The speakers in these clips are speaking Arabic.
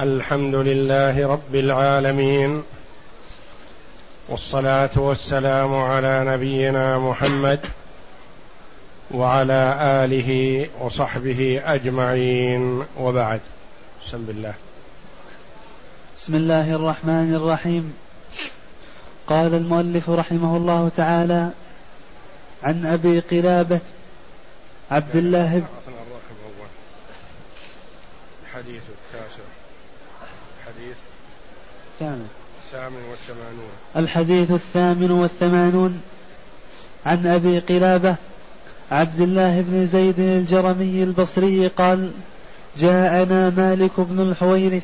الحمد لله رب العالمين والصلاه والسلام على نبينا محمد وعلى اله وصحبه اجمعين وبعد بسم الله بسم الله الرحمن الرحيم قال المؤلف رحمه الله تعالى عن ابي قلابه عبد الله بن الحديث التاسع الحديث الثامن الثامن والثمانون الحديث الثامن والثمانون عن أبي قلابة عبد الله بن زيد الجرمي البصري قال جاءنا مالك بن الحويرث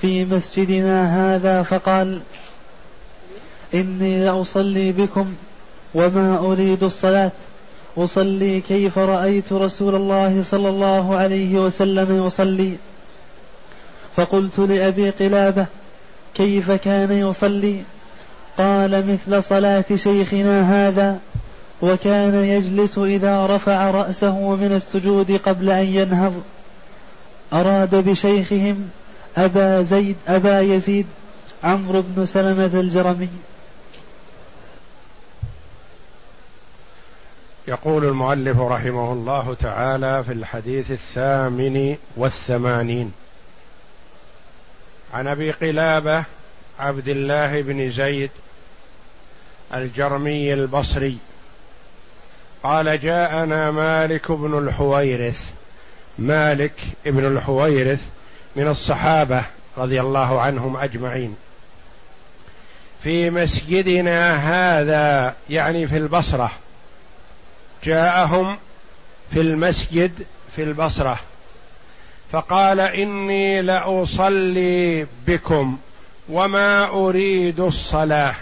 في مسجدنا هذا فقال إني لأصلي بكم وما أريد الصلاة. أصلي كيف رأيت رسول الله صلى الله عليه وسلم يصلي. فقلت لأبي قلابة كيف كان يصلي؟ قال مثل صلاة شيخنا هذا وكان يجلس إذا رفع رأسه من السجود قبل أن ينهض. أراد بشيخهم أبا زيد أبا يزيد عمرو بن سلمة الجرمي. يقول المؤلف رحمه الله تعالى في الحديث الثامن والثمانين عن أبي قلابة عبد الله بن زيد الجرمي البصري. قال جاءنا مالك بن الحويرث. مالك بن الحويرث من الصحابة رضي الله عنهم أجمعين. في مسجدنا هذا يعني في البصرة جاءهم في المسجد في البصرة. فقال إني لأصلي بكم وما أريد الصلاة.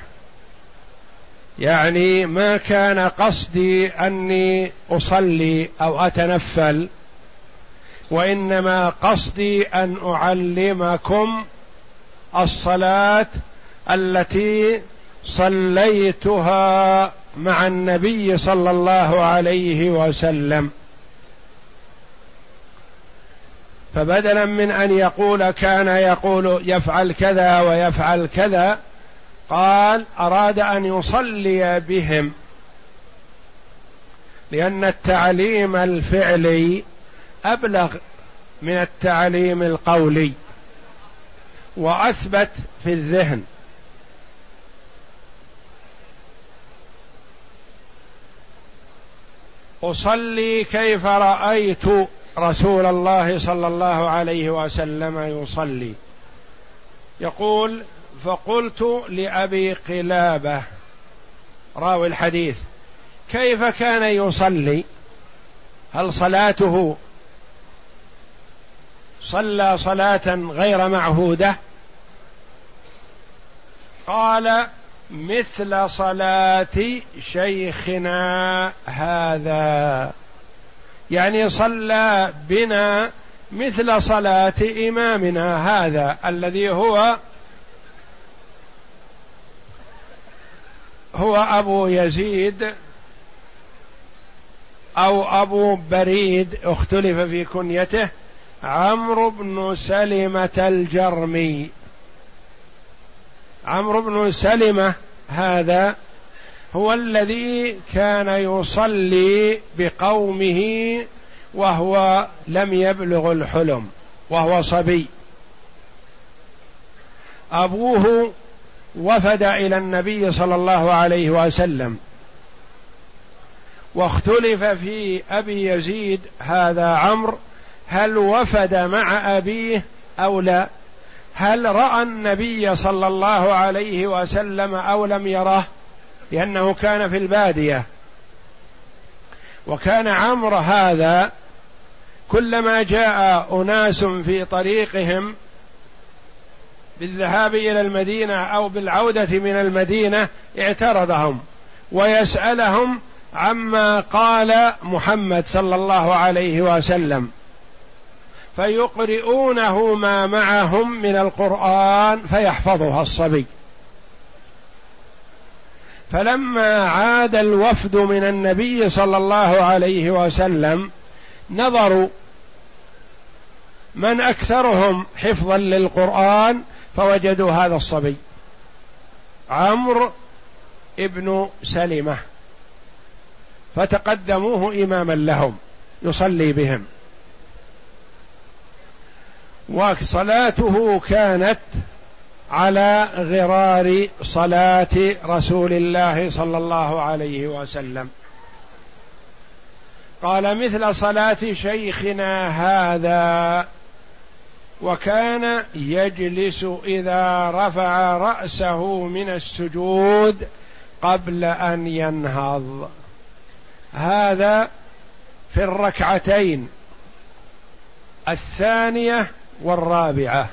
يعني ما كان قصدي أني أصلي أو أتنفل وإنما قصدي أن أعلمكم الصلاة التي صليتها مع النبي صلى الله عليه وسلم. فبدلا من أن يقول كان يقول يفعل كذا ويفعل كذا قال أراد أن يصلي بهم. لأن التعليم الفعلي أبلغ من التعليم القولي وأثبت في الذهن. أصلي كيف رأيت؟ رسول الله صلى الله عليه وسلم يصلي. يقول فقلت لأبي قلابة راوي الحديث كيف كان يصلي؟ هل صلاته؟ صلى صلاة غير معهودة؟ قال مثل صلاة شيخنا هذا. يعني صلى بنا مثل صلاة إمامنا هذا الذي هو هو أبو يزيد أو أبو بريد اختلف في كنيته عمرو بن سلمة الجرمي. عمرو بن سلمة هذا هو الذي كان يصلي بقومه وهو لم يبلغ الحلم وهو صبي. أبوه وفد إلى النبي صلى الله عليه وسلم. واختلف في أبي يزيد هذا عمرو هل وفد مع أبيه أو لا؟ هل رأى النبي صلى الله عليه وسلم أو لم يره؟ لأنه كان في البادية. وكان عمرو هذا كلما جاء أناس في طريقهم بالذهاب إلى المدينة أو بالعودة من المدينة اعترضهم ويسألهم عما قال محمد صلى الله عليه وسلم. فيقرؤونه ما معهم من القرآن فيحفظها الصبي. فلما عاد الوفد من النبي صلى الله عليه وسلم نظروا من أكثرهم حفظا للقرآن فوجدوا هذا الصبي عمرو ابن سلمة فتقدموه اماما لهم يصلي بهم. وصلاته كانت على غرار صلاة رسول الله صلى الله عليه وسلم. قال مثل صلاة شيخنا هذا وكان يجلس إذا رفع رأسه من السجود قبل أن ينهض. هذا في الركعتين الثانية والرابعة.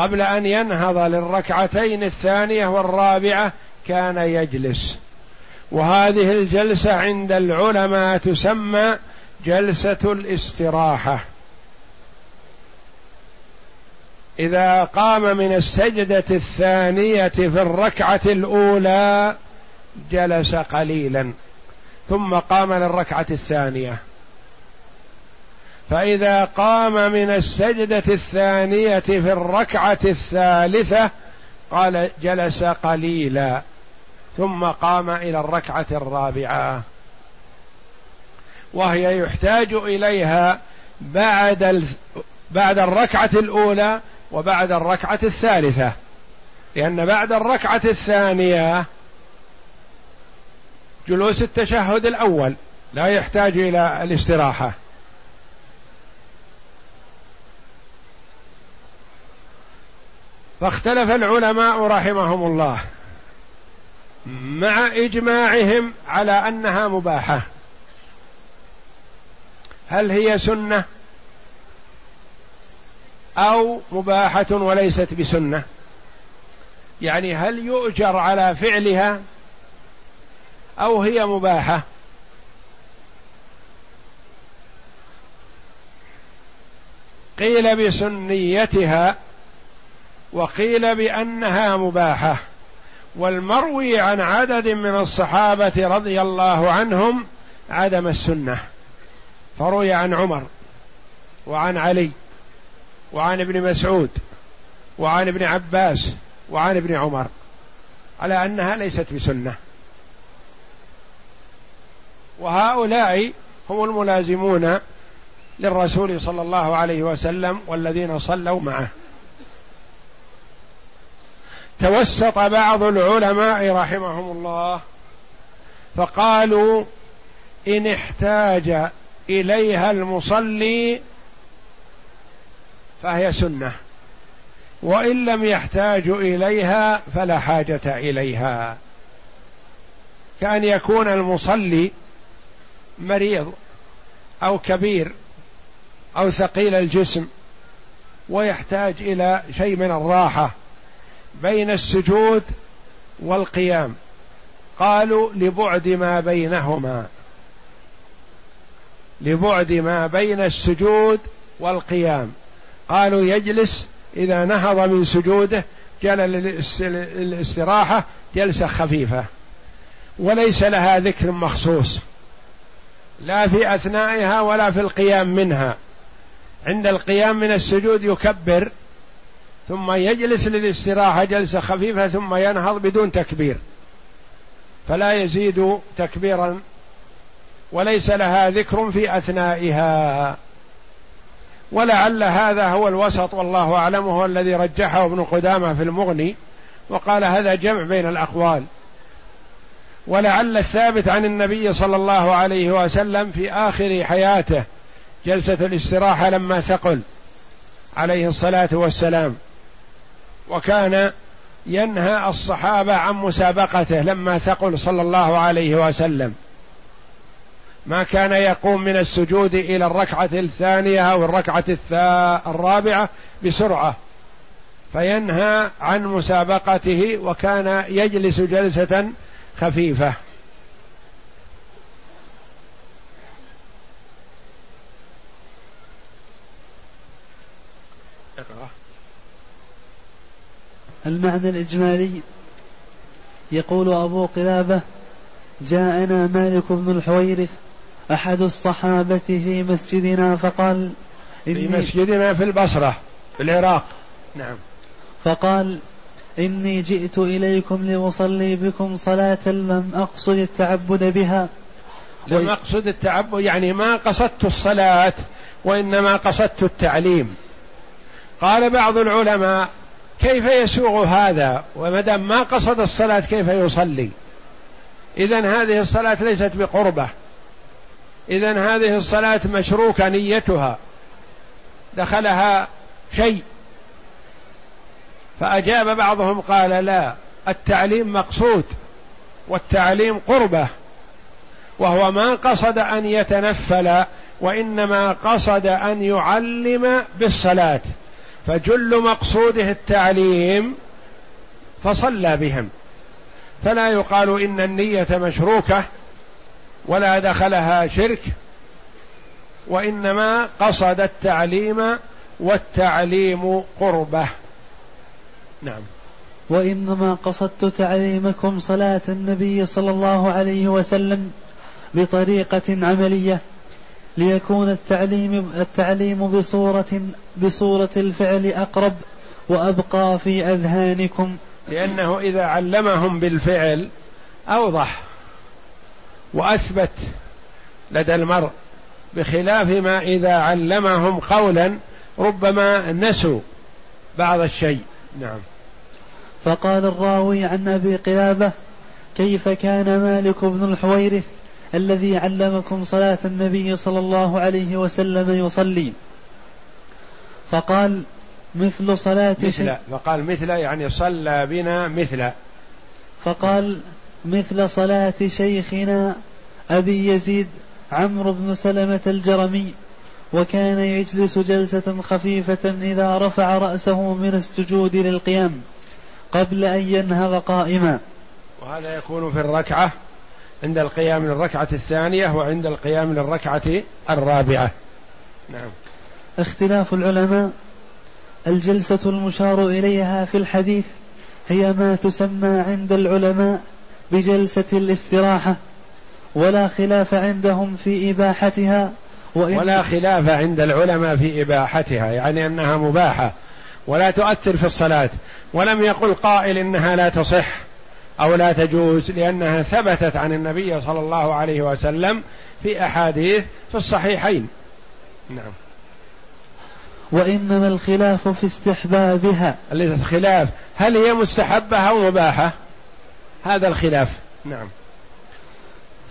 قبل أن ينهض للركعتين الثانية والرابعة كان يجلس. وهذه الجلسة عند العلماء تسمى جلسة الاستراحة. إذا قام من السجدة الثانية في الركعة الأولى جلس قليلا ثم قام للركعة الثانية. فإذا قام من السجدة الثانية في الركعة الثالثة قال جلس قليلا ثم قام إلى الركعة الرابعة. وهي يحتاج إليها بعد بعد الركعة الأولى وبعد الركعة الثالثة. لأن بعد الركعة الثانية جلوس التشهد الأول لا يحتاج إلى الاستراحة. فاختلف العلماء رحمهم الله مع إجماعهم على أنها مباحة. هل هي سنة أو مباحة وليست بسنة؟ يعني هل يؤجر على فعلها أو هي مباحة؟ قيل بسنيتها وقيل بأنها مباحة والمروي عن عدد من الصحابة رضي الله عنهم عدم السنة. فروي عن عمر وعن علي وعن ابن مسعود وعن ابن عباس وعن ابن عمر على أنها ليست بسنة. وهؤلاء هم الملازمون للرسول صلى الله عليه وسلم والذين صلوا معه. توسط بعض العلماء رحمهم الله فقالوا إن احتاج إليها المصلي فهي سنة وإن لم يحتاج إليها فلا حاجة إليها. كأن يكون المصلي مريض أو كبير أو ثقيل الجسم ويحتاج إلى شيء من الراحة بين السجود والقيام. قالوا لبعد ما بينهما. لبعد ما بين السجود والقيام. قالوا يجلس إذا نهض من سجوده جل للاستراحة جلسة خفيفة. وليس لها ذكر مخصوص. لا في أثنائها ولا في القيام منها. عند القيام من السجود يكبر. ثم يجلس للاستراحة جلسة خفيفة ثم ينهض بدون تكبير. فلا يزيد تكبيرا وليس لها ذكر في أثنائها. ولعل هذا هو الوسط والله أعلم هو الذي رجحه ابن قدامة في المغني وقال هذا جمع بين الأقوال. ولعل الثابت عن النبي صلى الله عليه وسلم في آخر حياته جلسة الاستراحة لما ثقل عليه الصلاة والسلام. وكان ينهى الصحابة عن مسابقته لما ثقل صلى الله عليه وسلم. ما كان يقوم من السجود إلى الركعة الثانية أو الركعة الرابعة بسرعة. فينهى عن مسابقته وكان يجلس جلسة خفيفة. المعنى الإجمالي. يقول أبو قلابة جاءنا مالك بن الحويرث أحد الصحابة في مسجدنا فقال في مسجدنا في البصرة في العراق. نعم. فقال إني جئت إليكم لأصلي بكم صلاة لم أقصد التعبد بها. لم أقصد التعبد يعني ما قصدت الصلاة وإنما قصدت التعليم. قال بعض العلماء كيف يسوغ هذا؟ ومدام ما قصد الصلاة كيف يصلي؟ إذا هذه الصلاة ليست بقربة. إذا هذه الصلاة مشروكة نيتها. دخلها شيء. فأجاب بعضهم قال لا التعليم مقصود والتعليم قربة. وهو ما قصد أن يتنفل وإنما قصد أن يعلم بالصلاة. فجل مقصوده التعليم فصلى بهم. فلا يقال إن النية مشروكة ولا دخلها شرك وإنما قصد التعليم والتعليم قربة. نعم. وإنما قصدت تعليمكم صلاة النبي صلى الله عليه وسلم بطريقة عملية ليكون التعليم التعليم بصورة بصورة الفعل أقرب وأبقى في أذهانكم. لأنه إذا علمهم بالفعل أوضح وأثبت لدى المرء بخلاف ما إذا علمهم قولا ربما نسوا بعض الشيء. نعم. فقال الراوي عن أبي قلابة كيف كان مالك بن الحويرث؟ الذي علمكم صلاة النبي صلى الله عليه وسلم يصلي. فقال مثل صلاة مثل فقال مثل يعني صلى بنا مثل. فقال مثل صلاة شيخنا أبي يزيد عمرو بن سلمة الجرمي وكان يجلس جلسة خفيفة إذا رفع رأسه من السجود للقيام قبل أن ينهض قائما. وهذا يكون في الركعة. عند القيام للركعة الثانية وعند القيام للركعة الرابعة. نعم. اختلاف العلماء الجلسة المشار إليها في الحديث هي ما تسمى عند العلماء بجلسة الاستراحة ولا خلاف عندهم في إباحتها وإن ولا خلاف عند العلماء في إباحتها يعني أنها مباحة ولا تؤثر في الصلاة ولم يقل قائل إنها لا تصح. أو لا تجوز لأنها ثبتت عن النبي صلى الله عليه وسلم في أحاديث في الصحيحين. نعم. وإنما الخلاف في استحبابها. الخلاف هل هي مستحبة أو مباحة؟ هذا الخلاف. نعم.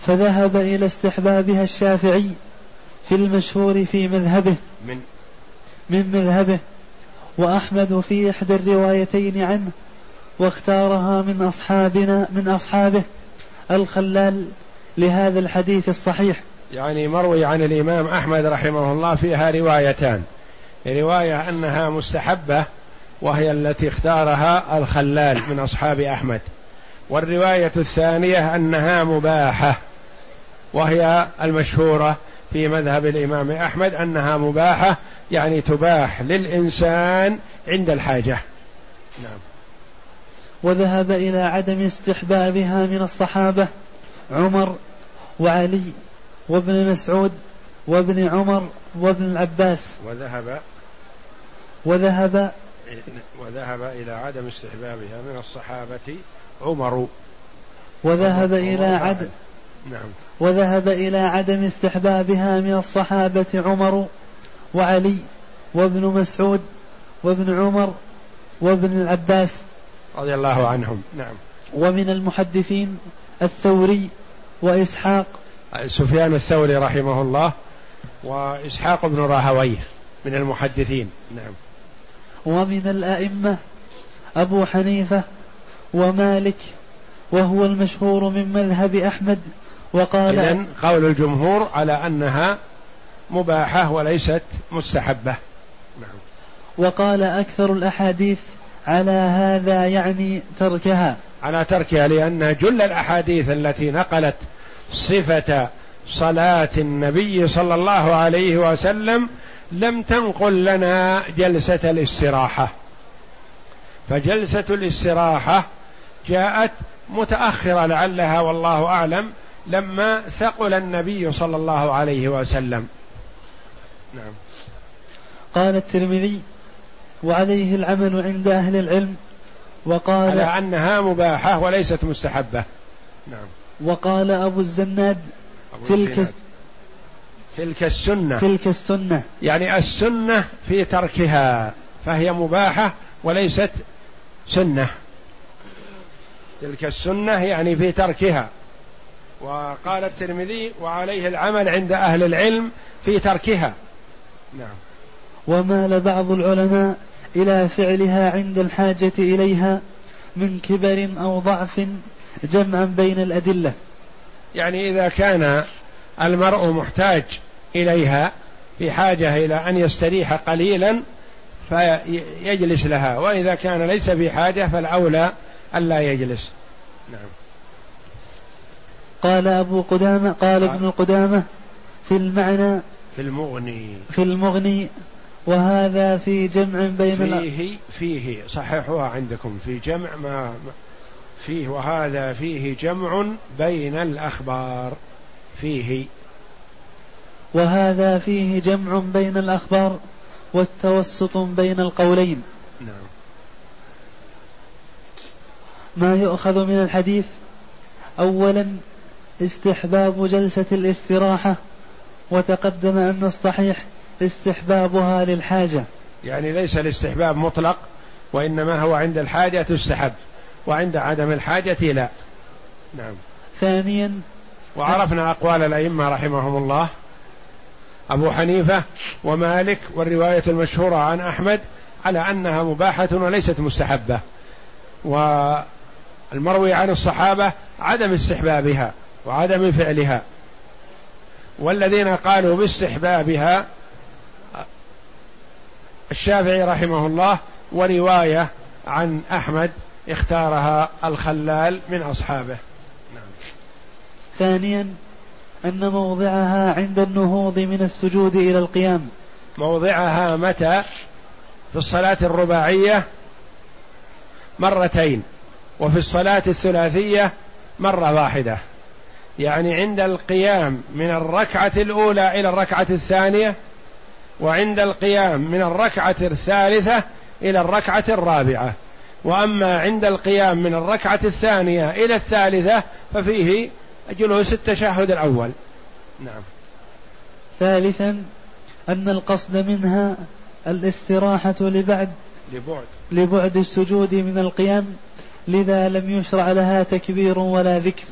فذهب إلى استحبابها الشافعي في المشهور في مذهبه. من؟ من مذهبه. وأحمد في إحدى الروايتين عنه. واختارها من أصحابنا من أصحابه الخلال لهذا الحديث الصحيح. يعني مروي عن الإمام أحمد رحمه الله فيها روايتان. رواية أنها مستحبة وهي التي اختارها الخلال من أصحاب أحمد. والرواية الثانية أنها مباحة وهي المشهورة في مذهب الإمام أحمد أنها مباحة يعني تباح للإنسان عند الحاجة. نعم. وذهب إلى عدم استحبابها من الصحابة عمر وعلي وابن مسعود وابن عمر وابن العباس. وذهب وذهب وذهب إلى عدم استحبابها من الصحابة عمر. وذهب إلى عدم نعم. وذهب إلى عدم استحبابها من الصحابة عمر وعلي وابن مسعود وابن عمر وابن العباس. رضي الله عنهم. نعم. ومن المحدثين الثوري وإسحاق. سفيان الثوري رحمه الله وإسحاق بن راهويه من المحدثين. نعم. ومن الأئمة أبو حنيفة ومالك وهو المشهور من مذهب أحمد وقال إذن قول الجمهور على أنها مباحة وليست مستحبة. نعم. وقال أكثر الأحاديث على هذا يعني تركها. على تركها لأن جل الأحاديث التي نقلت صفة صلاة النبي صلى الله عليه وسلم لم تنقل لنا جلسة الاستراحة. فجلسة الاستراحة جاءت متأخرة لعلها والله أعلم لما ثقل النبي صلى الله عليه وسلم. نعم قال الترمذي وعليه العمل عند أهل العلم وقال على أنها مباحة وليست مستحبة. نعم. وقال أبو الزناد أبو تلك تلك السنة. تلك السنة. يعني السنة في تركها فهي مباحة وليست سنة. تلك السنة يعني في تركها. وقال الترمذي وعليه العمل عند أهل العلم في تركها. نعم. ومال بعض العلماء إلى فعلها عند الحاجة إليها من كبر أو ضعف جمعا بين الأدلة. يعني إذا كان المرء محتاج إليها في حاجة إلى أن يستريح قليلا فيجلس لها وإذا كان ليس في حاجة فالأولى ألا يجلس. نعم. قال أبو قدامة قال ابن قدامة في المعنى في المغني. في المغني وهذا في جمع بين فيه فيه صححوها عندكم في جمع ما فيه وهذا فيه جمع بين الأخبار فيه. وهذا فيه جمع بين الأخبار والتوسط بين القولين. نعم. ما يؤخذ من الحديث؟ أولا استحباب جلسة الاستراحة وتقدم أن الصحيح استحبابها للحاجة. يعني ليس الاستحباب مطلق وإنما هو عند الحاجة تستحب وعند عدم الحاجة لا. نعم. ثانيا وعرفنا أقوال الأئمة رحمهم الله أبو حنيفة ومالك والرواية المشهورة عن أحمد على أنها مباحة وليست مستحبة. والمروي عن الصحابة عدم استحبابها وعدم فعلها. والذين قالوا باستحبابها الشافعي رحمه الله ورواية عن أحمد اختارها الخلال من أصحابه. نعم. ثانيا أن موضعها عند النهوض من السجود إلى القيام. موضعها متى؟ في الصلاة الرباعية مرتين وفي الصلاة الثلاثية مرة واحدة. يعني عند القيام من الركعة الأولى إلى الركعة الثانية وعند القيام من الركعة الثالثة إلى الركعة الرابعة. وأما عند القيام من الركعة الثانية إلى الثالثة ففيه جلوس التشهد الأول. نعم. ثالثا أن القصد منها الاستراحة لبعد لبعد. لبعد السجود من القيام لذا لم يشرع لها تكبير ولا ذكر.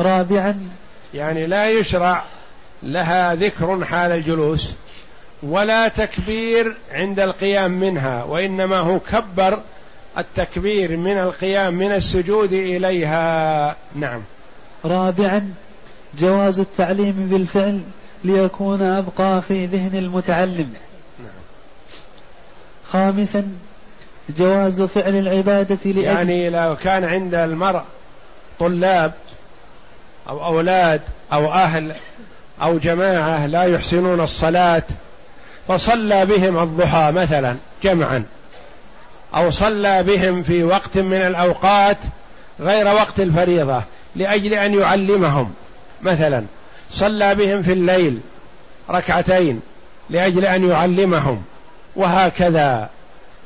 رابعا يعني لا يشرع لها ذكر حال الجلوس ولا تكبير عند القيام منها وإنما هو كبر التكبير من القيام من السجود إليها. نعم. رابعا جواز التعليم بالفعل ليكون أبقى في ذهن المتعلم. نعم. خامسا جواز فعل العبادة لأجل يعني لو كان عند المرء طلاب أو أولاد أو أهل أو جماعة لا يحسنون الصلاة فصلى بهم الضحى مثلا جمعا أو صلى بهم في وقت من الأوقات غير وقت الفريضة لأجل أن يعلمهم مثلا صلى بهم في الليل ركعتين لأجل أن يعلمهم وهكذا.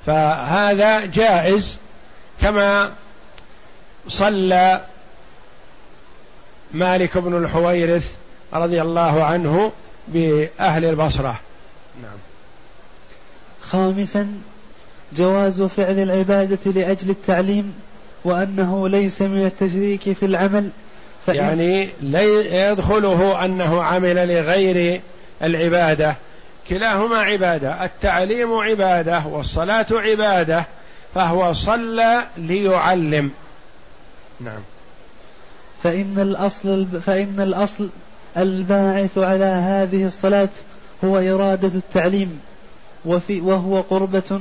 فهذا جائز كما صلى مالك بن الحويرث رضي الله عنه بأهل البصرة. نعم. خامسا جواز فعل العبادة لأجل التعليم وأنه ليس من التشريك في العمل يعني لا يدخله أنه عمل لغير العبادة. كلاهما عبادة التعليم عبادة والصلاة عبادة فهو صلى ليعلم. نعم. فإن الأصل فإن الأصل الباعث على هذه الصلاة هو إرادة التعليم وفي وهو قربة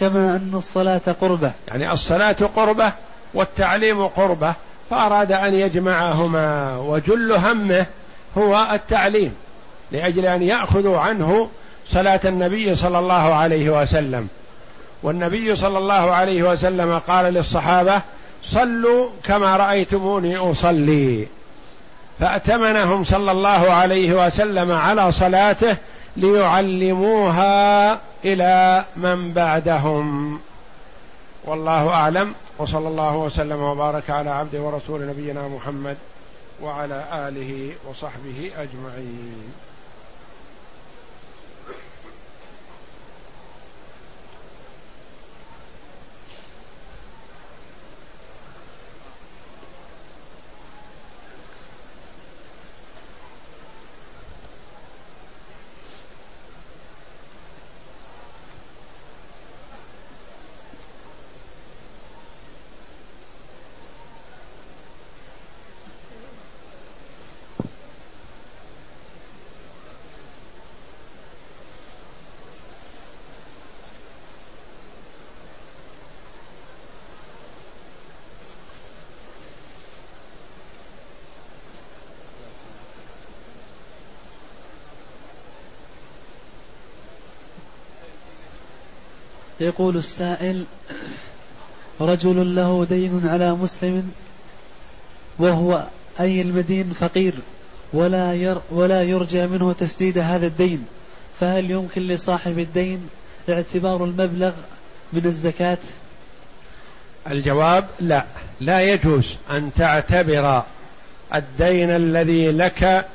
كما أن الصلاة قربة. يعني الصلاة قربة والتعليم قربة فأراد أن يجمعهما وجل همه هو التعليم لأجل أن يأخذوا عنه صلاة النبي صلى الله عليه وسلم. والنبي صلى الله عليه وسلم قال للصحابة صلوا كما رأيتموني أصلي. فأتمنهم صلى الله عليه وسلم على صلاته ليعلموها إلى من بعدهم. والله أعلم. وصلى الله وسلم وبارك على عبده ورسول نبينا محمد وعلى آله وصحبه أجمعين. يقول السائل رجل له دين على مسلم وهو أي المدين فقير ولا ير ولا يرجى منه تسديد هذا الدين فهل يمكن لصاحب الدين اعتبار المبلغ من الزكاة؟ الجواب لا لا يجوز أن تعتبر الدين الذي لك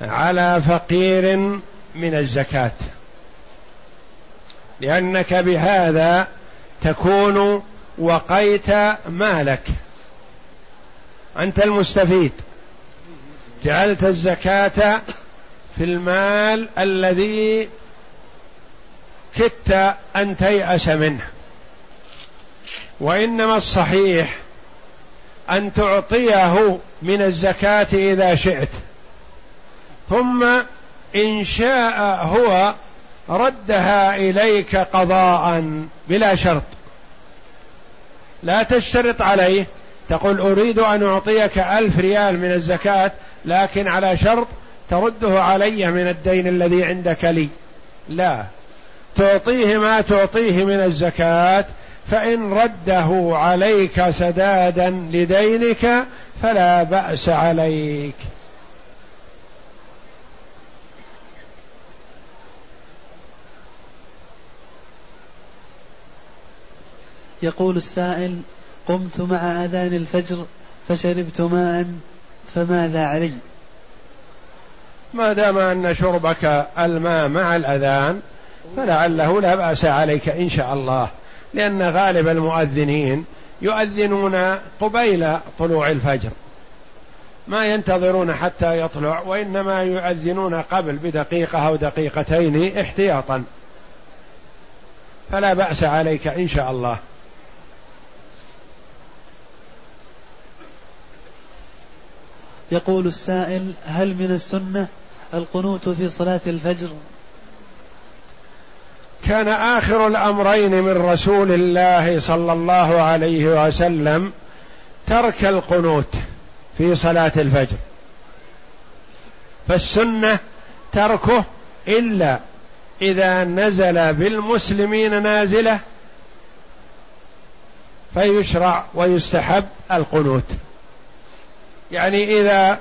على فقير من الزكاة لأنك بهذا تكون وقيت مالك. أنت المستفيد. جعلت الزكاة في المال الذي كدت أن تيأس منه. وإنما الصحيح أن تعطيه من الزكاة إذا شئت. ثم إن شاء هو ردها إليك قضاء بلا شرط. لا تشترط عليه. تقول أريد أن أعطيك ألف ريال من الزكاة لكن على شرط ترده علي من الدين الذي عندك لي. لا. تعطيه ما تعطيه من الزكاة فإن رده عليك سدادا لدينك فلا بأس عليك. يقول السائل قمت مع أذان الفجر فشربت ماء فماذا علي؟ ما دام أن شربك الماء مع الأذان فلعله لا بأس عليك إن شاء الله. لأن غالب المؤذنين يؤذنون قبيل طلوع الفجر. ما ينتظرون حتى يطلع وإنما يؤذنون قبل بدقيقة أو دقيقتين احتياطا. فلا بأس عليك إن شاء الله. يقول السائل هل من السنة القنوت في صلاة الفجر؟ كان آخر الأمرين من رسول الله صلى الله عليه وسلم ترك القنوت في صلاة الفجر. فالسنة تركه إلا إذا نزل بالمسلمين نازلة فيشرع ويستحب القنوت. يعني إذا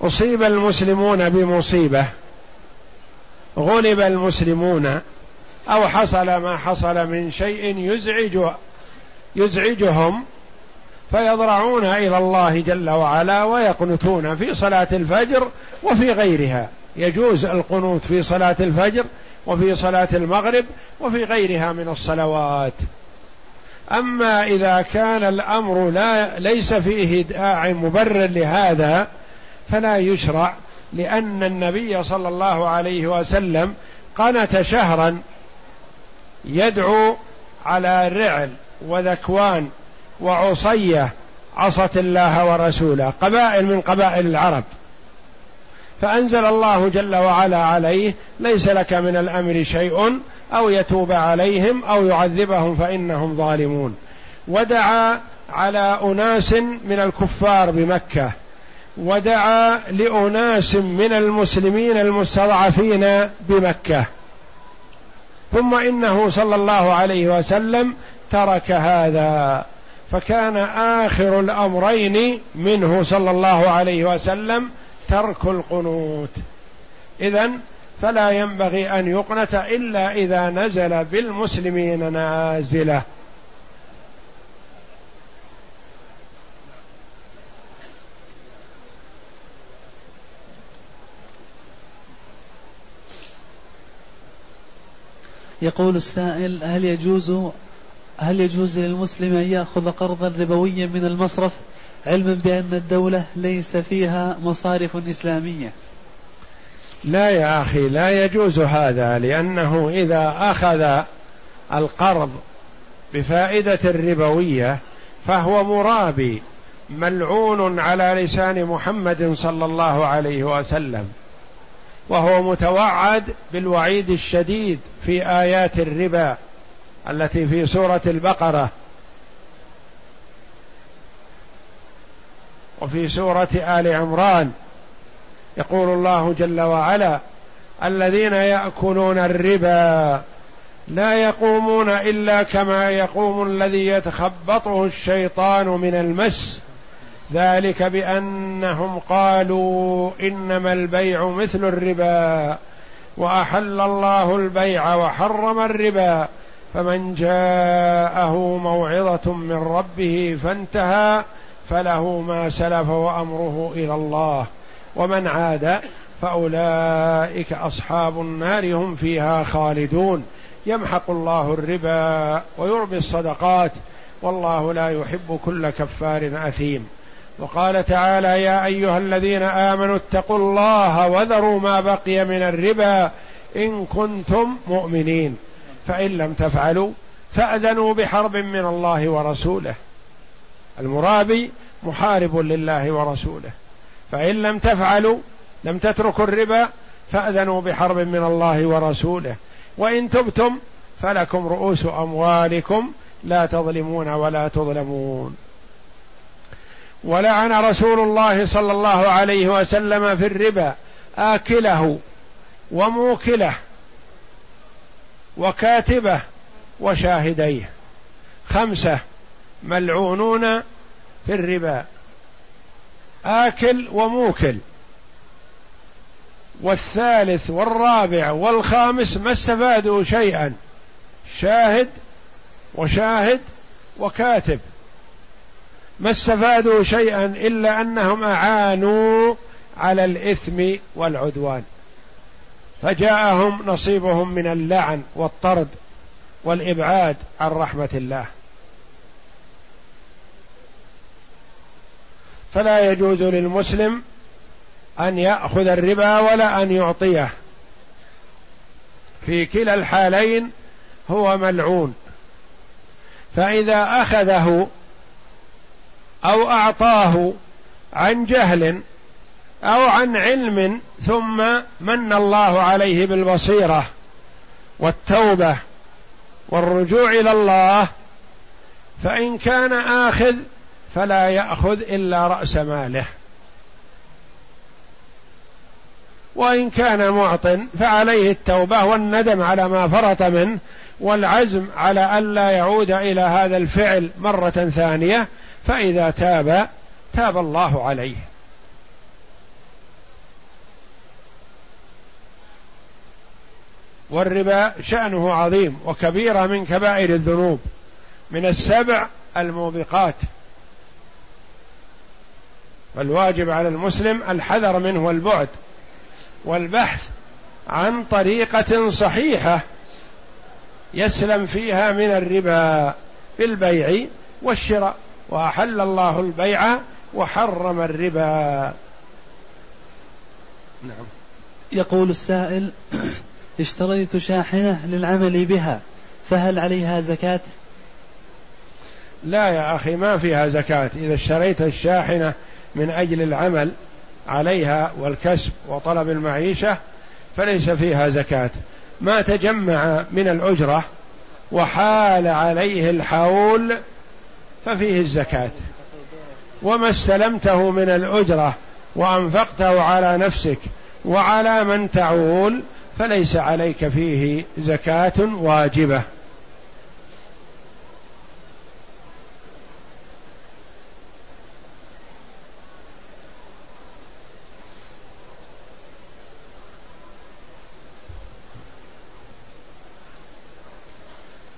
أصيب المسلمون بمصيبة غلب المسلمون أو حصل ما حصل من شيء يزعج يزعجهم فيضرعون إلى الله جل وعلا ويقنتون في صلاة الفجر وفي غيرها. يجوز القنوت في صلاة الفجر وفي صلاة المغرب وفي غيرها من الصلوات. أما إذا كان الأمر لا ليس فيه داع مبرر لهذا فلا يشرع لأن النبي صلى الله عليه وسلم قنت شهرا يدعو على رعل وذكوان وعصية عصت الله ورسوله قبائل من قبائل العرب. فأنزل الله جل وعلا عليه ليس لك من الأمر شيء أو يتوب عليهم أو يعذبهم فإنهم ظالمون. ودعا على أناس من الكفار بمكة. ودعا لأناس من المسلمين المستضعفين بمكة. ثم إنه صلى الله عليه وسلم ترك هذا. فكان آخر الأمرين منه صلى الله عليه وسلم ترك القنوت. اذا فلا ينبغي أن يقنت إلا إذا نزل بالمسلمين نازلة. يقول السائل هل يجوز هل يجوز للمسلم أن يأخذ قرضا ربويا من المصرف علما بأن الدولة ليس فيها مصارف إسلامية؟ لا يا أخي لا يجوز هذا لأنه إذا أخذ القرض بفائدة ربوية فهو مرابي ملعون على لسان محمد صلى الله عليه وسلم وهو متوعد بالوعيد الشديد في آيات الربا التي في سورة البقرة. وفي سورة آل عمران يقول الله جل وعلا الذين يأكلون الربا لا يقومون إلا كما يقوم الذي يتخبطه الشيطان من المس. ذلك بأنهم قالوا إنما البيع مثل الربا وأحل الله البيع وحرم الربا فمن جاءه موعظة من ربه فانتهى فله ما سلف وأمره إلى الله. ومن عاد فأولئك أصحاب النار هم فيها خالدون. يمحق الله الربا ويربي الصدقات والله لا يحب كل كفار أثيم. وقال تعالى يا أيها الذين آمنوا اتقوا الله وذروا ما بقي من الربا إن كنتم مؤمنين. فإن لم تفعلوا فأذنوا بحرب من الله ورسوله. المرابي محارب لله ورسوله. فإن لم تفعلوا لم تتركوا الربا فأذنوا بحرب من الله ورسوله. وإن تبتم فلكم رؤوس أموالكم لا تظلمون ولا تظلمون. ولعن رسول الله صلى الله عليه وسلم في الربا آكله وموكله وكاتبه وشاهديه. خمسة ملعونون في الربا. آكل وموكل. والثالث والرابع والخامس ما استفادوا شيئا. شاهد وشاهد وكاتب. ما استفادوا شيئا إلا أنهم أعانوا على الإثم والعدوان. فجاءهم نصيبهم من اللعن والطرد والإبعاد عن رحمة الله. فلا يجوز للمسلم أن يأخذ الربا ولا أن يعطيه. في كلا الحالين هو ملعون. فإذا أخذه أو أعطاه عن جهل أو عن علم ثم من الله عليه بالبصيرة والتوبة والرجوع إلى الله فإن كان آخذ فلا يأخذ إلا رأس ماله. وإن كان معط فعليه التوبة والندم على ما فرط منه والعزم على الا يعود إلى هذا الفعل مرة ثانية فإذا تاب تاب الله عليه. والربا شأنه عظيم وكبيرة من كبائر الذنوب من السبع الموبقات. فالواجب على المسلم الحذر منه والبعد والبحث عن طريقة صحيحة يسلم فيها من الربا بالبيع والشراء. وأحل الله البيع وحرم الربا. نعم. يقول السائل اشتريت شاحنة للعمل بها فهل عليها زكاة؟ لا يا أخي ما فيها زكاة. إذا اشتريت الشاحنة من أجل العمل عليها والكسب وطلب المعيشة فليس فيها زكاة. ما تجمع من الأجرة وحال عليه الحول ففيه الزكاة. وما استلمته من الأجرة وأنفقته على نفسك وعلى من تعول فليس عليك فيه زكاة واجبة.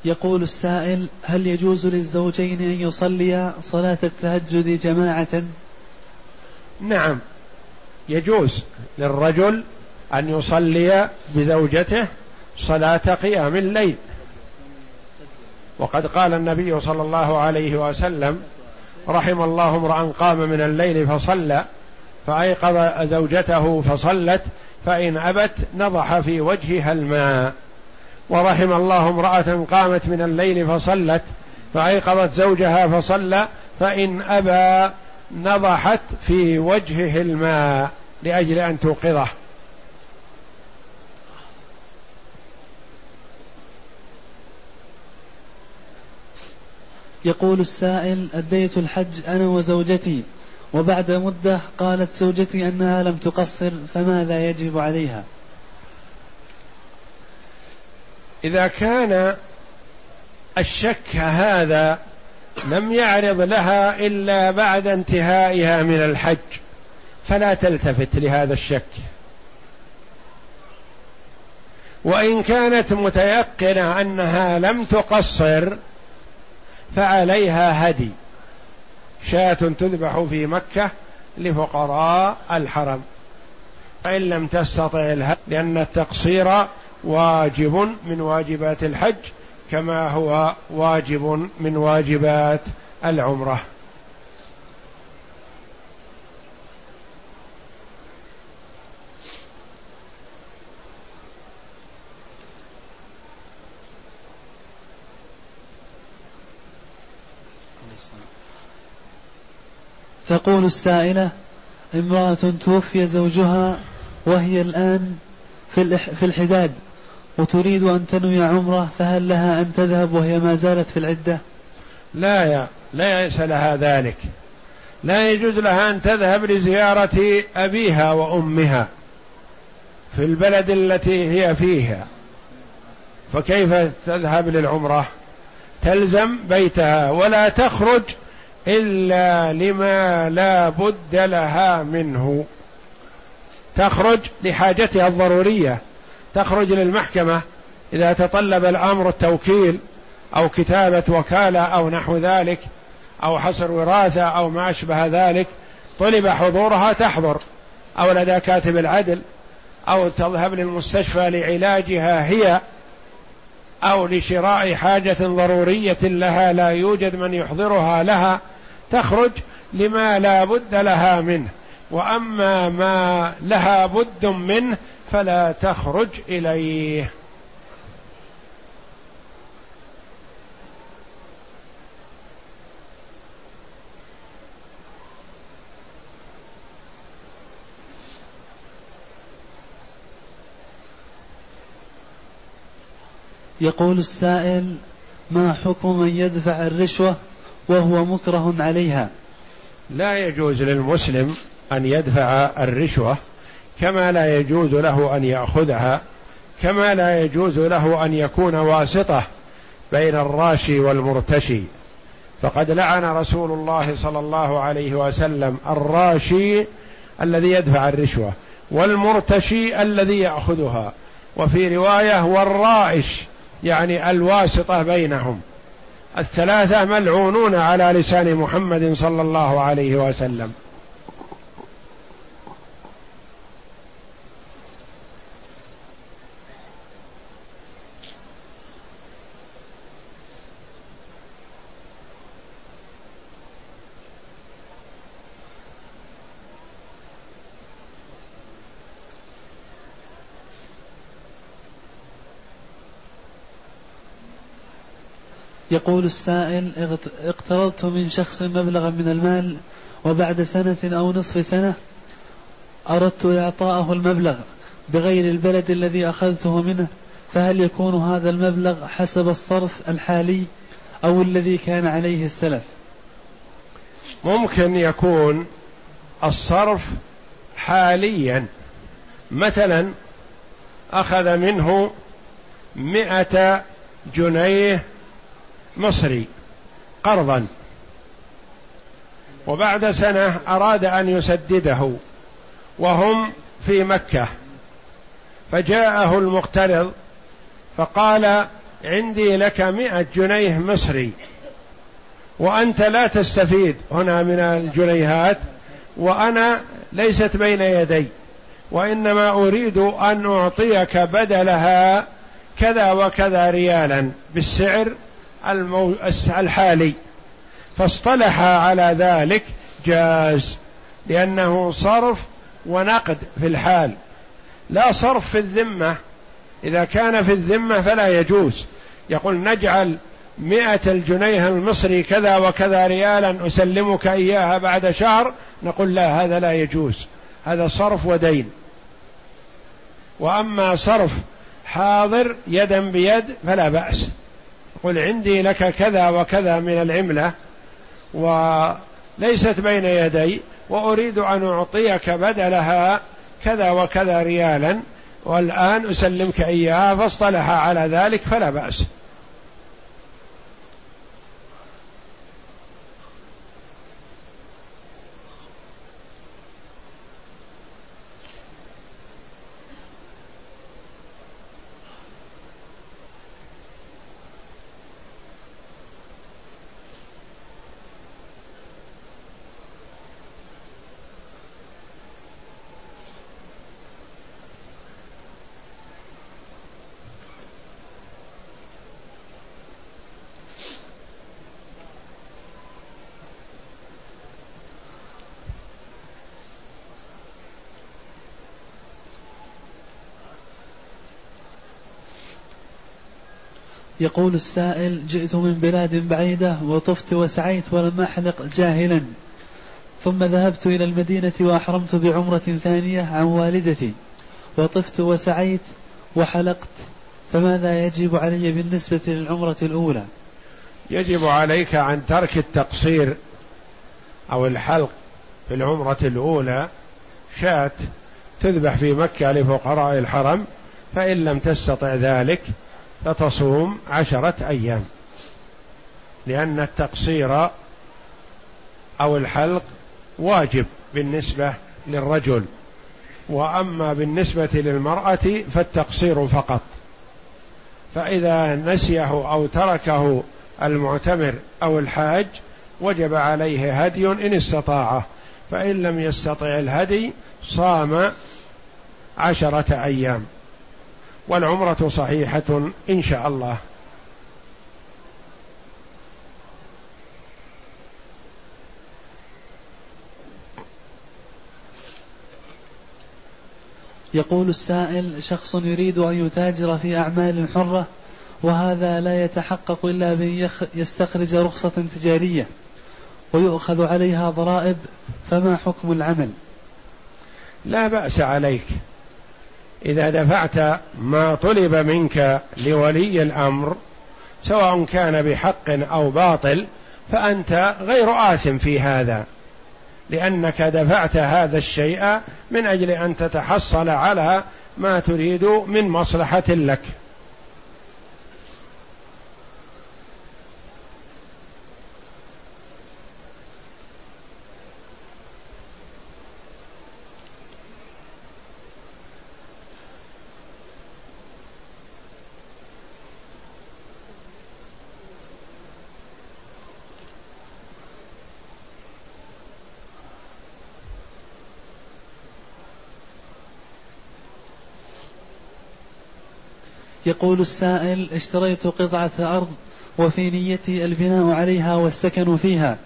يقول السائل هل يجوز للزوجين أن يصليا صلاة التهجد جماعة؟ نعم يجوز للرجل أن يصلي بزوجته صلاة قيام الليل. وقد قال النبي صلى الله عليه وسلم رحم الله امرأ قام من الليل فصلى فأيقظ زوجته فصلت فإن أبت نضح في وجهها الماء. ورحم الله امرأة قامت من الليل فصلت فأيقظت زوجها فصلى فإن أبى نضحت في وجهه الماء لأجل أن توقظه. يقول السائل أديت الحج أنا وزوجتي وبعد مدة قالت زوجتي أنها لم تقصر فماذا يجب عليها؟ إذا كان الشك هذا لم يعرض لها إلا بعد انتهائها من الحج فلا تلتفت لهذا الشك. وإن كانت متيقنة أنها لم تقصر فعليها هدي. شاة تذبح في مكة لفقراء الحرم. فإن لم تستطع الهدي لأن التقصير واجب من واجبات الحج كما هو واجب من واجبات العمرة. تقول السائلة امرأة توفي زوجها وهي الآن في في الحداد. وتريد أن تنوي عمرة فهل لها أن تذهب وهي ما زالت في العدة؟ لا يا ليس لها ذلك. لا يجوز لها أن تذهب لزيارة أبيها وأمها في البلد التي هي فيها. فكيف تذهب للعمرة؟ تلزم بيتها ولا تخرج إلا لما لا بد لها منه. تخرج لحاجتها الضرورية. تخرج للمحكمة إذا تطلب الأمر التوكيل أو كتابة وكالة أو نحو ذلك أو حصر وراثة أو ما أشبه ذلك طلب حضورها تحضر. أو لدى كاتب العدل أو تذهب للمستشفى لعلاجها هي أو لشراء حاجة ضرورية لها لا يوجد من يحضرها لها تخرج لما لا بد لها منه. وأما ما لها بد منه فلا تخرج إليه. يقول السائل ما حكم من يدفع الرشوة وهو مكره عليها؟ لا يجوز للمسلم أن يدفع الرشوة كما لا يجوز له أن يأخذها كما لا يجوز له أن يكون واسطة بين الراشي والمرتشي. فقد لعن رسول الله صلى الله عليه وسلم الراشي الذي يدفع الرشوة والمرتشي الذي يأخذها. وفي رواية والرائش يعني الواسطة بينهم. الثلاثة ملعونون على لسان محمد صلى الله عليه وسلم. يقول السائل اقترضت من شخص مبلغا من المال وبعد سنة أو نصف سنة أردت إعطاءه المبلغ بغير البلد الذي أخذته منه فهل يكون هذا المبلغ حسب الصرف الحالي أو الذي كان عليه السلف؟ ممكن يكون الصرف حاليا. مثلا أخذ منه مئة جنيه مصري قرضا. وبعد سنة أراد أن يسدده وهم في مكة. فجاءه المقترض فقال عندي لك مئة جنيه مصري وأنت لا تستفيد هنا من الجنيهات وأنا ليست بين يدي وإنما أريد أن أعطيك بدلها كذا وكذا ريالا بالسعر الحالي. فاصطلح على ذلك جاز لأنه صرف ونقد في الحال. لا صرف في الذمة. إذا كان في الذمة فلا يجوز. يقول نجعل مئة الجنيه المصري كذا وكذا ريالا أسلمك إياها بعد شهر. نقول لا هذا لا يجوز. هذا صرف ودين. وأما صرف حاضر يدا بيد فلا بأس. قل عندي لك كذا وكذا من العملة وليست بين يدي وأريد أن أعطيك بدلها كذا وكذا ريالا والآن أسلمك إياها فاصطلح على ذلك فلا بأس. يقول السائل جئت من بلاد بعيدة وطفت وسعيت ولم أحلق جاهلا ثم ذهبت إلى المدينة وأحرمت بعمرة ثانية عن والدتي وطفت وسعيت وحلقت فماذا يجب علي بالنسبة للعمرة الأولى؟ يجب عليك عن ترك التقصير أو الحلق في العمرة الأولى شاة تذبح في مكة لفقراء الحرم فإن لم تستطع ذلك فتصوم عشرة أيام. لأن التقصير أو الحلق واجب بالنسبة للرجل. وأما بالنسبة للمرأة فالتقصير فقط. فإذا نسيه أو تركه المعتمر أو الحاج وجب عليه هدي إن استطاعه. فإن لم يستطع الهدي صام عشرة أيام. والعمرة صحيحة إن شاء الله. يقول السائل شخص يريد أن يتاجر في أعمال حرة وهذا لا يتحقق إلا بأن يستخرج رخصة تجارية ويؤخذ عليها ضرائب فما حكم العمل؟ لا بأس عليك. إذا دفعت ما طلب منك لولي الأمر سواء كان بحق أو باطل فأنت غير آثم في هذا لأنك دفعت هذا الشيء من أجل أن تتحصل على ما تريد من مصلحة لك. يقول السائل اشتريت قطعة أرض وفي نيتي البناء عليها والسكن فيها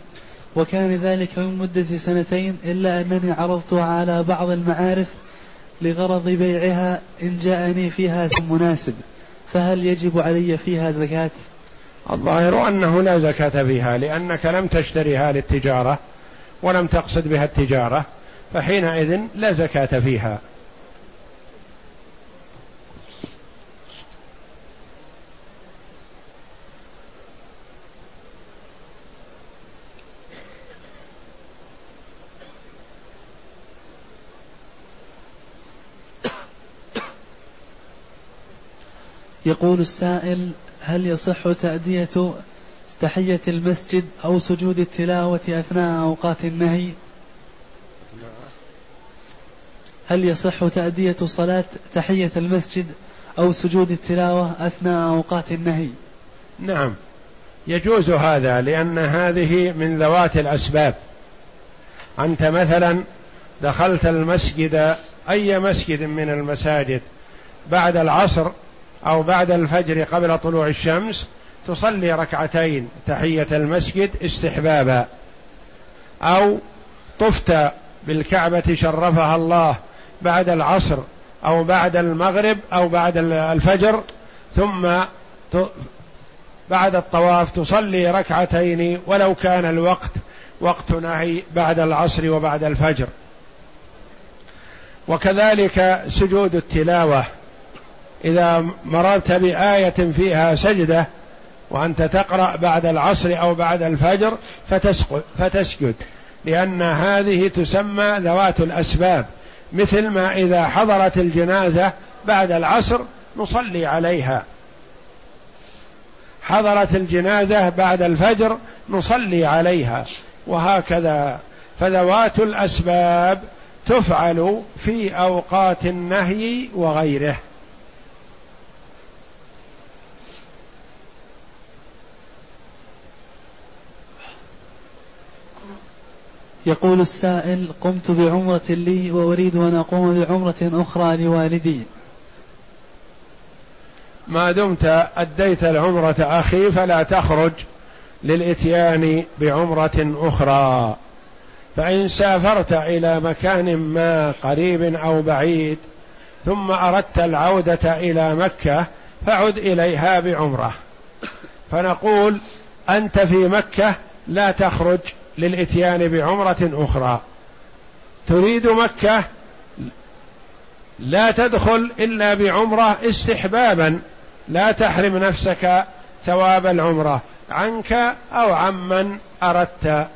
وكان ذلك من مدة سنتين إلا أنني عرضتها على بعض المعارف لغرض بيعها إن جاءني فيها سم مناسب فهل يجب علي فيها زكاة؟ الظاهر أنه لا زكاة فيها لأنك لم تشتريها للتجارة ولم تقصد بها التجارة فحينئذ لا زكاة فيها يقول السائل هل يصح تأدية تحية المسجد أو سجود التلاوة أثناء أوقات النهي؟ هل يصح تأدية صلاة تحية المسجد أو سجود التلاوة أثناء أوقات النهي؟ نعم يجوز هذا لأن هذه من ذوات الأسباب. أنت مثلا دخلت المسجد أي مسجد من المساجد بعد العصر أو بعد الفجر قبل طلوع الشمس تصلي ركعتين تحية المسجد استحبابا. أو طفت بالكعبة شرفها الله بعد العصر أو بعد المغرب أو بعد الفجر ثم بعد الطواف تصلي ركعتين ولو كان الوقت وقت نهي بعد العصر وبعد الفجر. وكذلك سجود التلاوة. إذا مررت بآية فيها سجدة وأنت تقرأ بعد العصر أو بعد الفجر فتسجد. لأن هذه تسمى ذوات الأسباب. مثل ما إذا حضرت الجنازة بعد العصر نصلي عليها. حضرت الجنازة بعد الفجر نصلي عليها. وهكذا. فذوات الأسباب تفعل في أوقات النهي وغيره. يقول السائل قمت بعمرة لي وأريد أن أقوم بعمرة أخرى لوالدي. ما دمت أديت العمرة أخي فلا تخرج للإتيان بعمرة أخرى. فإن سافرت إلى مكان ما قريب أو بعيد ثم أردت العودة إلى مكة فعد إليها بعمرة. فنقول أنت في مكة لا تخرج للإتيان بعمرة أخرى. تريد مكة لا تدخل إلا بعمرة استحبابا. لا تحرم نفسك ثواب العمرة عنك أو عمن أردت.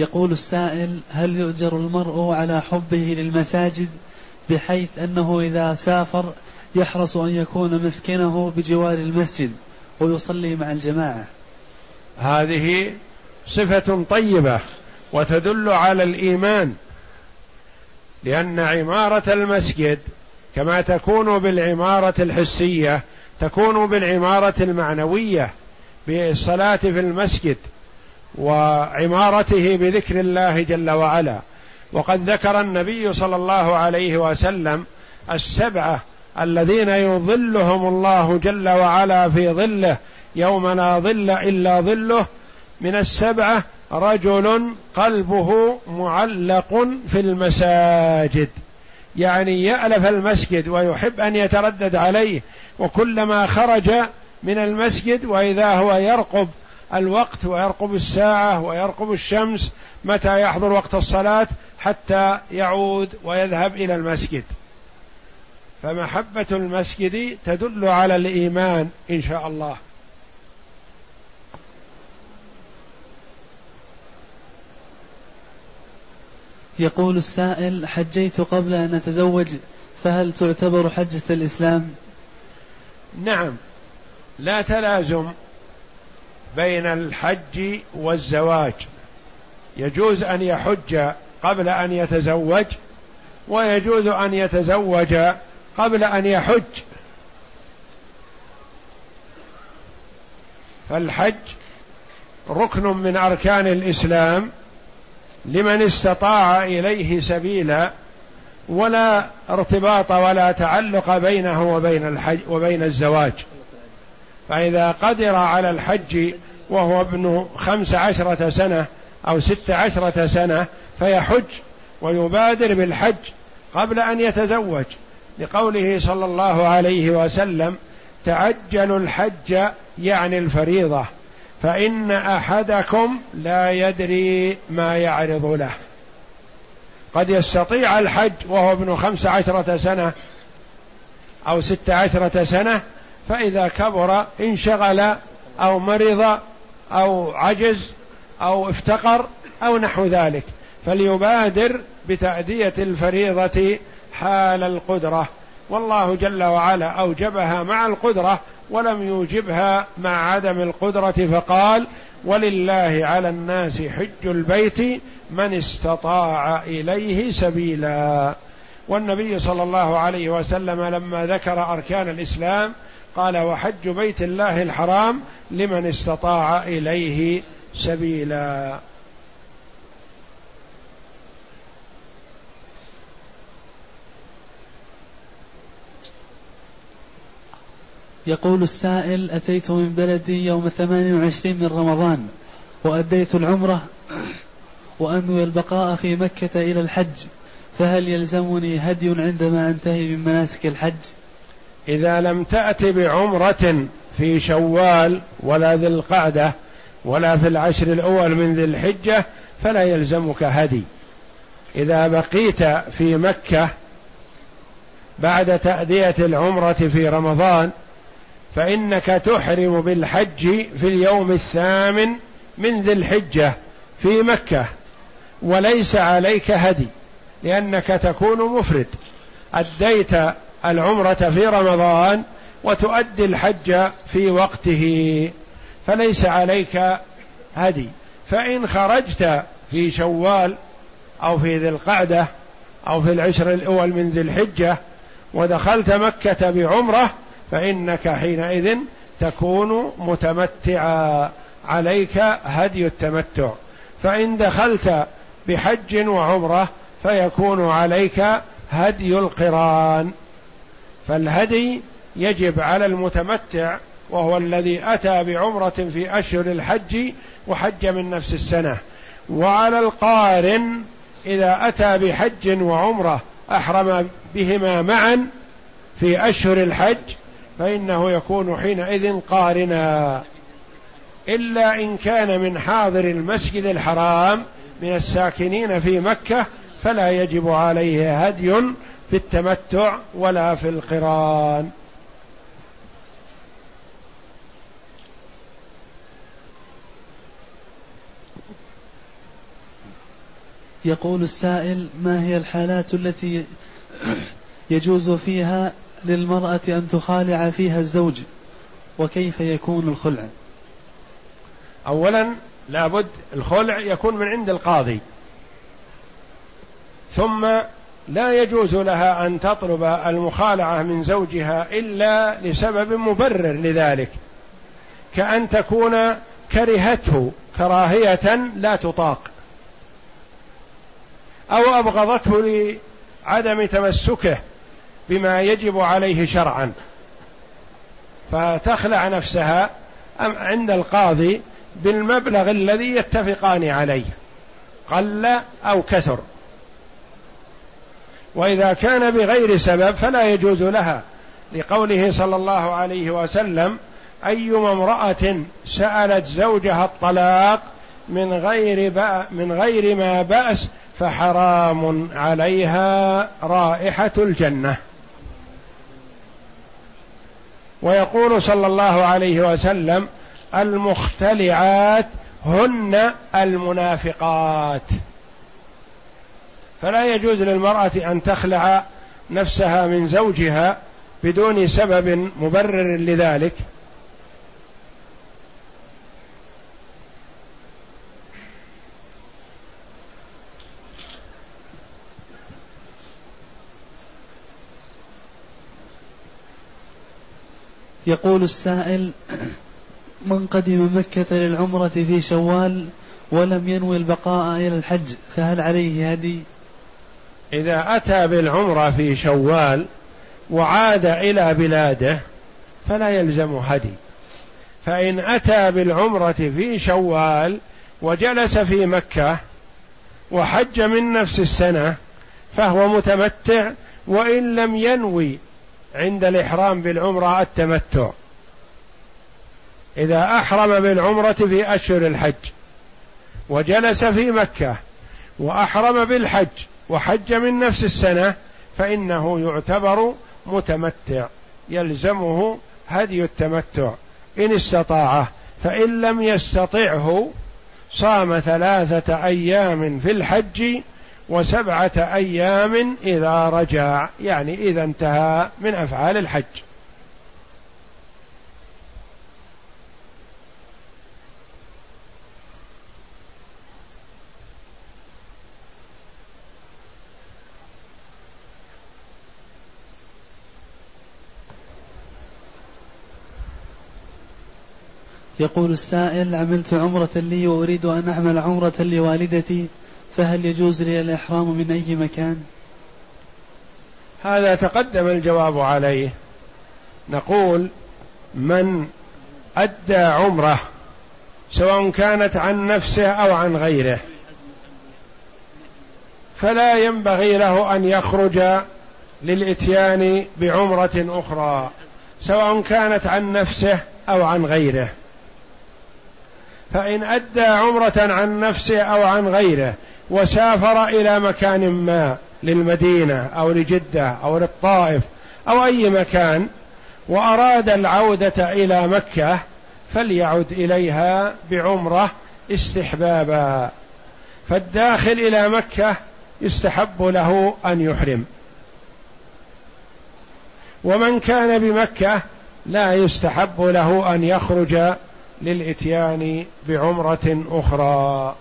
يقول السائل هل يؤجر المرء على حبه للمساجد بحيث أنه إذا سافر يحرص أن يكون مسكنه بجوار المسجد ويصلي مع الجماعة؟ هذه صفة طيبة وتدل على الإيمان لأن عمارة المسجد كما تكون بالعمارة الحسية تكون بالعمارة المعنوية بالصلاة في المسجد. وعمارته بذكر الله جل وعلا. وقد ذكر النبي صلى الله عليه وسلم السبعه الذين يظلهم الله جل وعلا في ظله يوم لا ظل إلا ظله. من السبعه رجل قلبه معلق في المساجد. يعني يألف المسجد ويحب أن يتردد عليه وكلما خرج من المسجد وإذا هو يرقب الوقت ويرقب الساعة ويرقب الشمس متى يحضر وقت الصلاة حتى يعود ويذهب إلى المسجد. فمحبة المسجد تدل على الإيمان إن شاء الله. يقول السائل حجيت قبل أن أتزوج فهل تعتبر حجة الإسلام؟ نعم. لا تلازم. بين الحج والزواج. يجوز أن يحج قبل أن يتزوج ويجوز أن يتزوج قبل أن يحج. فالحج ركن من أركان الإسلام لمن استطاع إليه سبيلا ولا ارتباط ولا تعلق بينه وبين الحج وبين الزواج. فإذا قدر على الحج وهو ابن خمس عشرة سنة أو ست عشرة سنة فيحج ويبادر بالحج قبل أن يتزوج. لقوله صلى الله عليه وسلم تعجلوا الحج يعني الفريضة فإن أحدكم لا يدري ما يعرض له. قد يستطيع الحج وهو ابن خمس عشرة سنة أو ست عشرة سنة فإذا كبر انشغل أو مرض أو عجز أو افتقر أو نحو ذلك. فليبادر بتأدية الفريضة حال القدرة. والله جل وعلا أوجبها مع القدرة ولم يوجبها مع عدم القدرة فقال ولله على الناس حج البيت من استطاع إليه سبيلا. والنبي صلى الله عليه وسلم لما ذكر أركان الإسلام قال وحج بيت الله الحرام لمن استطاع إليه سبيلا. يقول السائل أتيت من بلدي يوم 28 من رمضان وأديت العمرة وأنوي البقاء في مكة إلى الحج فهل يلزمني هدي عندما أنتهي من مناسك الحج؟ إذا لم تأت بعمرة في شوال ولا ذي القعدة ولا في العشر الأول من ذي الحجة فلا يلزمك هدي. إذا بقيت في مكة بعد تأدية العمرة في رمضان فإنك تحرم بالحج في اليوم الثامن من ذي الحجة في مكة وليس عليك هدي لأنك تكون مفرد. أديت العمرة في رمضان وتؤدي الحج في وقته. فليس عليك هدي. فإن خرجت في شوال أو في ذي القعدة أو في العشر الأول من ذي الحجة ودخلت مكة بعمرة فإنك حينئذ تكون متمتعا. عليك هدي التمتع. فإن دخلت بحج وعمرة فيكون عليك هدي القران. فالهدي يجب على المتمتع وهو الذي أتى بعمرة في أشهر الحج وحج من نفس السنة. وعلى القارن إذا أتى بحج وعمرة أحرم بهما معا في أشهر الحج فإنه يكون حينئذ قارنا. إلا إن كان من حاضر المسجد الحرام من الساكنين في مكة فلا يجب عليه هدي في التمتع ولا في القران. يقول السائل ما هي الحالات التي يجوز فيها للمرأة أن تخالع فيها الزوج؟ وكيف يكون الخلع؟ أولا لابد الخلع يكون من عند القاضي. ثم لا يجوز لها أن تطلب المخالعة من زوجها إلا لسبب مبرر لذلك كأن تكون كرهته كراهية لا تطاق أو أبغضته لعدم تمسكه بما يجب عليه شرعا. فتخلع نفسها عند القاضي بالمبلغ الذي يتفقان عليه قل أو كثر. وإذا كان بغير سبب فلا يجوز لها. لقوله صلى الله عليه وسلم أيما امرأة سألت زوجها الطلاق من غير من غير ما بأس فحرام عليها رائحة الجنة. ويقول صلى الله عليه وسلم المختلعات هن المنافقات. فلا يجوز للمرأة أن تخلع نفسها من زوجها بدون سبب مبرر لذلك. يقول السائل من قدم مكة للعمرة في شوال ولم ينوي البقاء إلى الحج فهل عليه هدي؟ إذا أتى بالعمرة في شوال وعاد إلى بلاده فلا يلزم هدي. فإن أتى بالعمرة في شوال وجلس في مكة وحج من نفس السنة فهو متمتع وإن لم ينوي عند الإحرام بالعمرة التمتع. إذا أحرم بالعمرة في أشهر الحج وجلس في مكة وأحرم بالحج وحج من نفس السنة فإنه يعتبر متمتع يلزمه هدي التمتع. إن استطاعه فإن لم يستطعه صام ثلاثة أيام في الحج وسبعة أيام إذا رجع يعني إذا انتهى من أفعال الحج. يقول السائل عملت عمرة لي وأريد أن أعمل عمرة لوالدتي فهل يجوز لي الإحرام من أي مكان؟ هذا تقدم الجواب عليه. نقول من أدى عمرة سواء كانت عن نفسه أو عن غيره فلا ينبغي له أن يخرج للإتيان بعمرة أخرى سواء كانت عن نفسه أو عن غيره. فإن أدى عمرة عن نفسه أو عن غيره وسافر إلى مكان ما للمدينة أو لجدة أو للطائف أو أي مكان وأراد العودة إلى مكة فليعد إليها بعمرة استحبابا. فالداخل إلى مكة يستحب له أن يحرم. ومن كان بمكة لا يستحب له أن يخرج للإتيان بعمرة أخرى.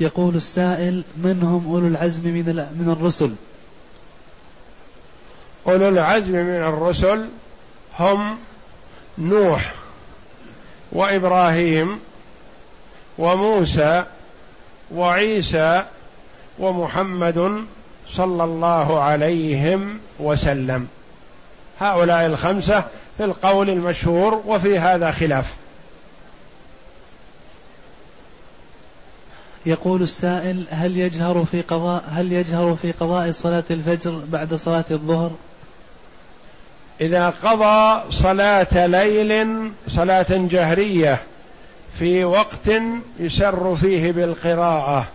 يقول السائل من هم أولو العزم من من الرسل؟ أولو العزم من الرسل هم نوح. وإبراهيم وموسى وعيسى ومحمد صلى الله عليهم وسلم هؤلاء الخمسة في القول المشهور وفي هذا خلاف يقول السائل هل يجهر في قضاء هل يجهر في قضاء صلاة الفجر بعد صلاة الظهر؟ إذا قضى صلاة ليل صلاة جهرية في وقت يسر فيه بالقراءة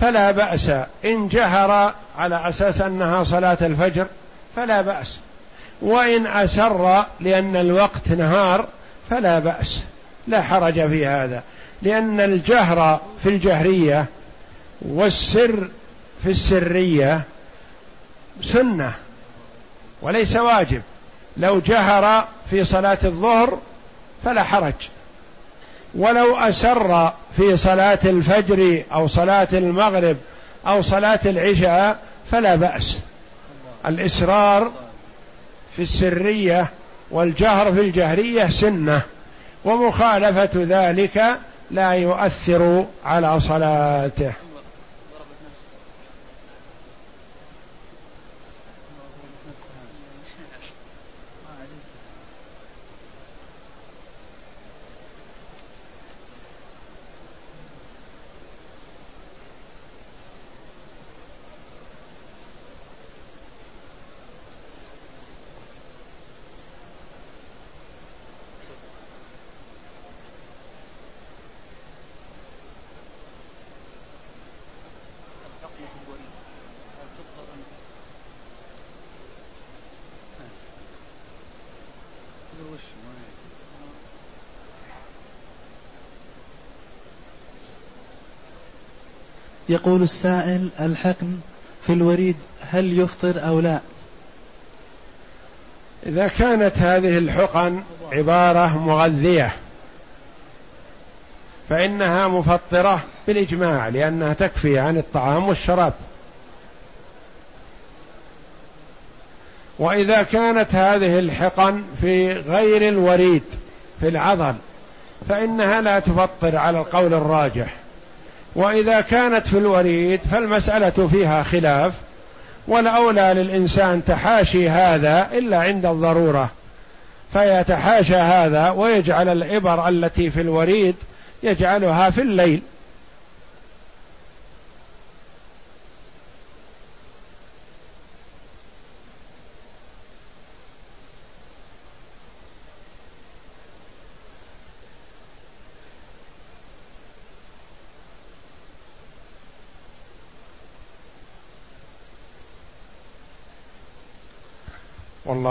فلا بأس. إن جهر على أساس أنها صلاة الفجر فلا بأس. وإن أسر لأن الوقت نهار فلا بأس. لا حرج في هذا. لأن الجهر في الجهرية والسر في السرية سنة وليس واجب. لو جهر في صلاة الظهر فلا حرج. ولو أسر في صلاة الفجر أو صلاة المغرب أو صلاة العشاء فلا بأس. الإسرار في السرية والجهر في الجهرية سنة ومخالفة ذلك لا يؤثر على صلاته. يقول السائل الحقن في الوريد هل يفطر أو لا؟ إذا كانت هذه الحقن عبارة مغذية فإنها مفطرة بالإجماع لأنها تكفي عن الطعام والشراب. وإذا كانت هذه الحقن في غير الوريد في العضل فإنها لا تفطر على القول الراجح. وإذا كانت في الوريد فالمسألة فيها خلاف والأولى للإنسان تحاشي هذا إلا عند الضرورة. فيتحاشى هذا ويجعل الإبر التي في الوريد يجعلها في الليل.